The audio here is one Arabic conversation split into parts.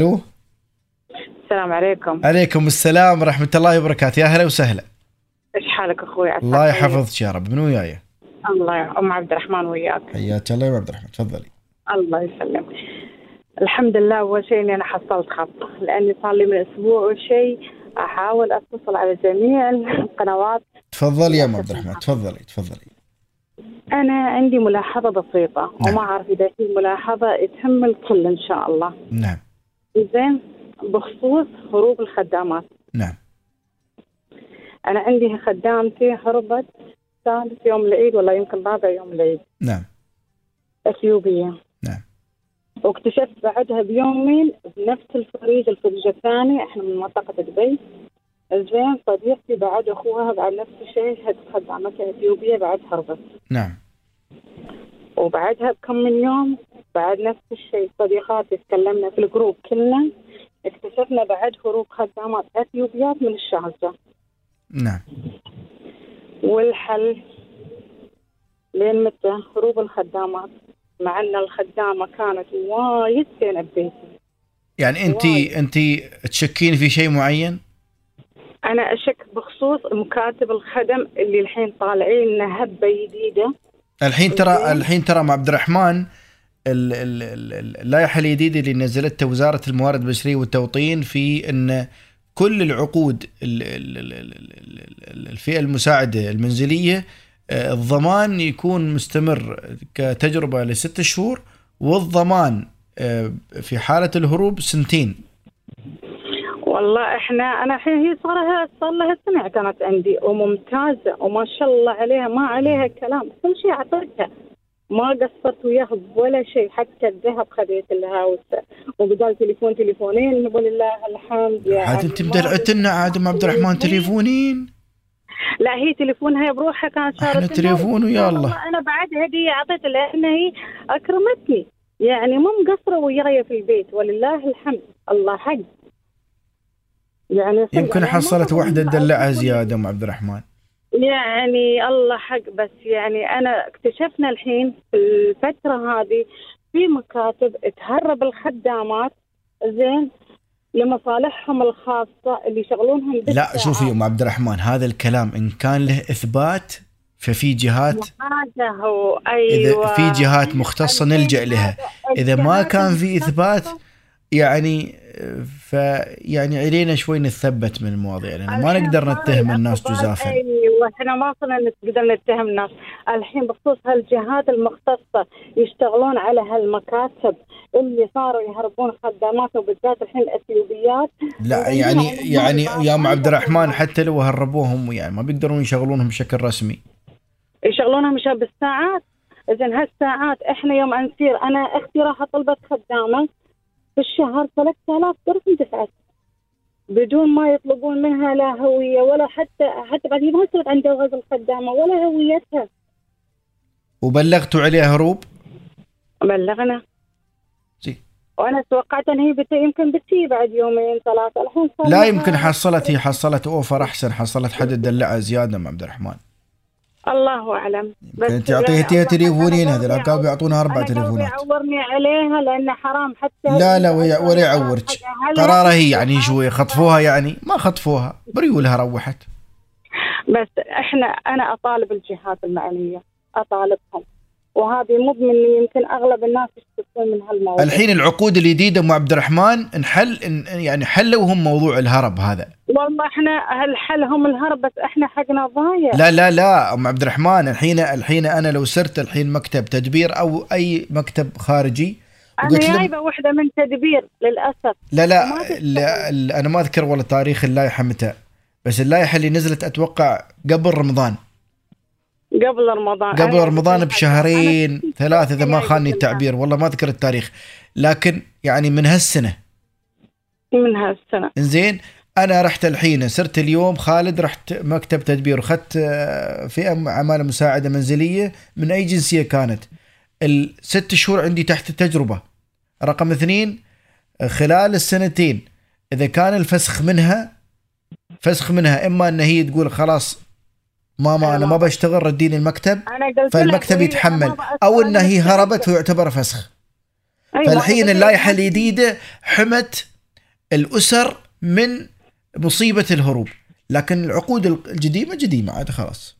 ألو. السلام عليكم. عليكم السلام ورحمة الله وبركاته. يا هلا وسهلا. إيش حالك أخوي؟ الله. يحفظك يا رب. من وياي؟ الله يا أم عبد الرحمن وياك. حياك الله يا عبد الرحمن. تفضلي. الله يسلمك. الحمد لله أول شيء إني أنا حصلت خط. لأني صار لي من أسبوع وشيء أحاول أتصل على جميع القنوات. تفضلي يا أم عبد الرحمن. تفضلي تفضلي. أنا عندي ملاحظة بسيطة نعم. وما أعرف إذا في ملاحظة تهم الكل إن شاء الله. نعم. زين بخصوص هروب الخدامات. نعم. أنا عندي خدامتي هربت ثالث يوم العيد ولا يمكن رابع يوم العيد. نعم. اثيوبيه نعم. واكتشفت بعدها بيومين بنفس الفريق الفريق الثاني إحنا من منطقة دبي. زين صديقتي بعد أخوها بعد نفس الشيء هد خدامتها اثيوبية بعد هربت. نعم. وبعدها بكم من يوم بعد نفس الشيء صديقاتي تكلمنا في الجروب كلنا اكتشفنا بعد هروب خدامات إثيوبيات من الشارجة نعم. والحل لين متى؟ هروب الخدامات مع أن الخدامة كانت وايد زينة ببيتي. يعني أنت. أنت تشكين في شيء معين؟ أنا أشك بخصوص مكاتب الخدم اللي الحين طالعين لنا هبه جديدة. الحين ترى. الحين ترى مع عبد الرحمن ال- ال- ال- اللائحه الجديده اللي نزلتها وزارة الموارد البشرية والتوطين في إن كل العقود ال- ال- ال- ال- ال- الفئة المساعدة المنزلية آه، الضمان يكون مستمر كتجربة لست شهور والضمان آه، في حالة الهروب سنتين. والله إحنا أنا الحين هي صار لها صار لها سنة كانت عندي وممتازة وما شاء الله عليها ما عليها كلام كل شيء اعطيتها ما قصرت وياها ولا شيء حتى الذهب خذيت لها وس- وبدال تليفون تليفونين ولله الحمد يعني عاد انت مدلعت لنا عاد أم عبد الرحمن تليفونين؟ لا هي تليفونها بروحها إحنا شارت تليفون ويا الله. أنا بعد هدية اعطيتها لأن هي أكرمتني. يعني مو مقصرة وياي في البيت ولله الحمد. الله حق. يعني يمكن حصلت واحدة تدلعها زيادة أم عبد الرحمن. يعني الله حق بس يعني أنا اكتشفنا الحين في الفترة هذه في مكاتب تهرب الخدامات زين لمصالحهم الخاصة اللي يشغلونهم لا. شوفي أم عبد الرحمن هذا الكلام إن كان له إثبات ففي جهات هذا هو أيوه. اذا في جهات مختصة نلجأ لها. إذا ما كان في إثبات يعني فيعني علينا شوي نثبت من المواضيع لأن ما نقدر نتهم الناس جزافا. أيوه إحنا ما صرنا نقدر نتهم الناس. الحين بخصوص هالجهات المختصة يشتغلون على هالمكاتب اللي صاروا يهربون خدامات وبالذات الحين الأثيوبيات. لا يعني يعني يا ام عبد الرحمن حتى لو هربوهم يعني ما بيقدرون يشغلونهم بشكل رسمي. يشغلونها مش بالساعات؟ اذا هالساعات إحنا يوم نسير أنا أختي راح طلبت خدامة. في الشهر 3000 درهم دفعت بدون ما يطلبون منها لا هوية ولا حتى حتى بعد هي ما صارت عن جواز الخدامة ولا هويتها. وبلغتوا عليه هروب؟ بلغنا. زي. وأنا توقعت أن هي بت... يمكن بتجي بعد يومين ثلاثة الحين لا يمكن حصلت هي حصلت أوفر أحسن حصلت حد دلعها زيادة ام عبد الرحمن. الله أعلم. بس كنت اعطيتيها يعني تليفونين أنا هذول قلبي كانوا بيعطونا أربع تليفونات. يعورني عليها لأن حرام حتى لا لا ولا يعورك. قرارة هي يعني شوي خطفوها يعني؟ ما خطفوها بريولها روحت. بس إحنا أنا أطالب الجهات المعنيه أطالبهم. وهذه مو مني يمكن أغلب الناس يشتكون من هالموضوع. الحين العقود الجديده ام عبد الرحمن انحل يعني حلوا هم موضوع الهرب هذا. والله إحنا هالحل هم الهرب بس إحنا حقنا ضايع لا لا لا ام عبد الرحمن الحين الحين أنا لو سرت الحين مكتب تدبير أو أي مكتب خارجي أنا جايبه واحدة من تدبير للأسف. لا لا, ما. لا, لا أنا ما أذكر والله تاريخ اللائحة متى بس اللائحة اللي نزلت أتوقع قبل رمضان. قبل رمضان. قبل أنا رمضان أنا- بشهرين أنا- ثلاث إذا ما أنا- خاني التعبير والله ما أذكر التاريخ. لكن يعني من هالسنة. من هالسنة. زين أنا رحت الحين صرت اليوم خالد رحت مكتب تدبير وخدت آه، فئة عماله مساعدة منزلية من أي جنسية كانت. الست شهور عندي تحت التجربة. رقم اثنين خلال السنتين إذا كان الفسخ منها فسخ منها إما إن هي تقول خلاص ماما أنا ما بشتغل رديني المكتب. فالمكتب يتحمل. أو ان هي. هربت ويعتبر فسخ. أي فالحين اللائحه الجديده حمت الأسر من مصيبة الهروب. لكن العقود القديمه قديمه عاد خلاص.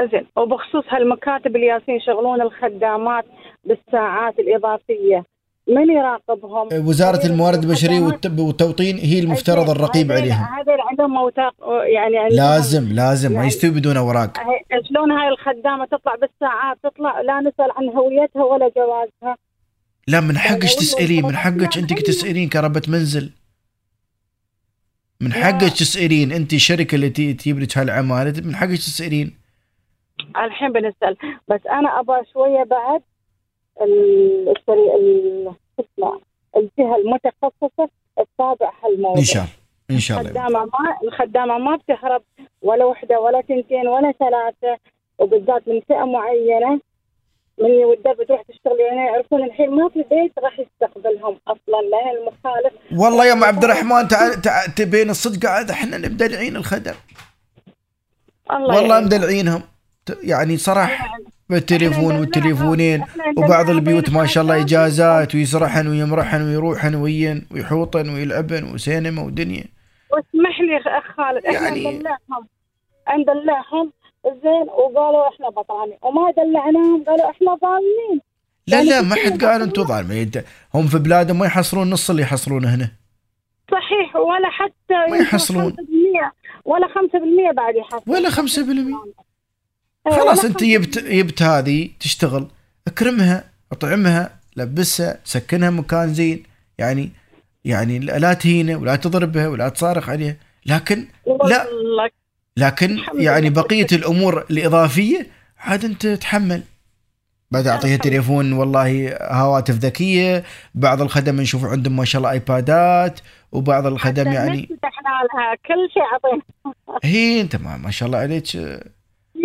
زين. وبخصوص هالمكاتب اللي ياسين يشغلون الخدامات بالساعات الإضافية. من يراقبهم؟ وزارة الموارد البشرية والت- والتوطين هي المفترض الرقيب عليهم هذيل عندهم موثاق يعني عندهم- لازم لازم ما يعني- يستوي بدون أوراق. شلون هاي الخدامة تطلع بالساعات؟ تطلع لا نسأل عن هويتها ولا جوازها. لا من حقك يعني تسألين من والله حقك انت أيوة. تسألين كربة منزل. من. حقك تسألين أنت الشركة اللي تجيب لك هالعماله من حقك تسألين. الحين بنسأل. بس أنا أبغى شوية بعد. الجهة المتخصصة تتابع هالموضوع إن شاء الله إن شاء الله. الخدامة ما الخدامة ما بتهرب ولا وحدة ولا تنتين ولا ثلاثة وبالذات من فئة معينة. من يودها بتروح تشتغل يعني يعرفون الحين ما في بيت راح يستقبلهم أصلا لأن المخالف والله يا أم عبد الرحمن تعال تعال تبين الصدق عاد إحنا مدلعين الخدم. الله والله يعين. مدلعينهم. يعني صراحة. بالتليفون والتليفونين وبعض البيوت ما شاء الله إجازات ويسرحن ويمرحن ويروحن وين ويحوطن ويلعبن وسينما ودنيا. واسمح لي اخ خالد إحنا يعني- ندلعهم ندلعهم زين وقالوا إحنا بطلانين وما دلعناهم قالوا إحنا ظالمين لا يعني لا ما حد قال أنتم ظالمين هم في بلادهم ما يحصلون نص اللي يحصلونه هنا. صحيح ولا حتى ما يحصلون. 5% ولا 5% بعد يحصلون. ولا 5% إيه، خلاص أنت جبت جبت هذه تشتغل اكرمها اطعمها لبسها سكنها مكان زين. يعني يعني لا تهينه ولا تضربها ولا تصارخ عليها. لكن لا لكن يعني. بقية الأمور الإضافية عاد أنت تتحمل بعد أعطيها تليفون والله هواتف ذكية. بعض الخدم نشوف عندهم ما شاء الله آيبادات وبعض الخدم يعني لها كل شيء اعطينا هي أنت ما, ما شاء الله عليك.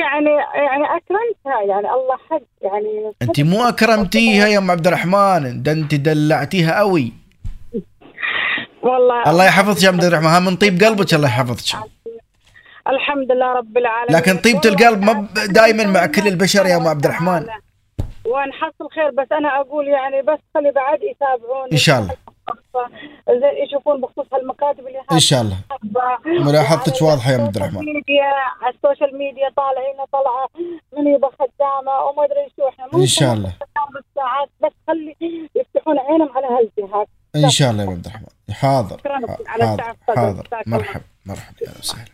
يعني يعني أكرمتها يعني الله حق يعني انت مو أكرمتيها يا أم عبد الرحمن ده انت دلعتيها قوي. والله. الله يحفظك يا أم عبد الرحمن ها من طيب قلبك الله يحفظك. الحمد لله رب العالمين. لكن طيبة القلب ما دائما مع كل البشر يا أم عبد الرحمن. ونحصل خير بس أنا أقول يعني بس خلي بعد يتابعون إن شاء الله. يشوفون بخصوص هالمكاتب اللي إن شاء الله. ملاحظتك واضحة يا عبد الرحمن. ميديا على ال social media طالعين طلعه من يبغى خدامه وما أدري شو إحنا. إن شاء الله. بالساعات بس خلي يفتحون عينهم على هالجهات. إن شاء الله يا عبد الرحمن. حاضر. حاضر. حاضر. جزاك الله. مرحب مرحب يا أهلا وسهلا.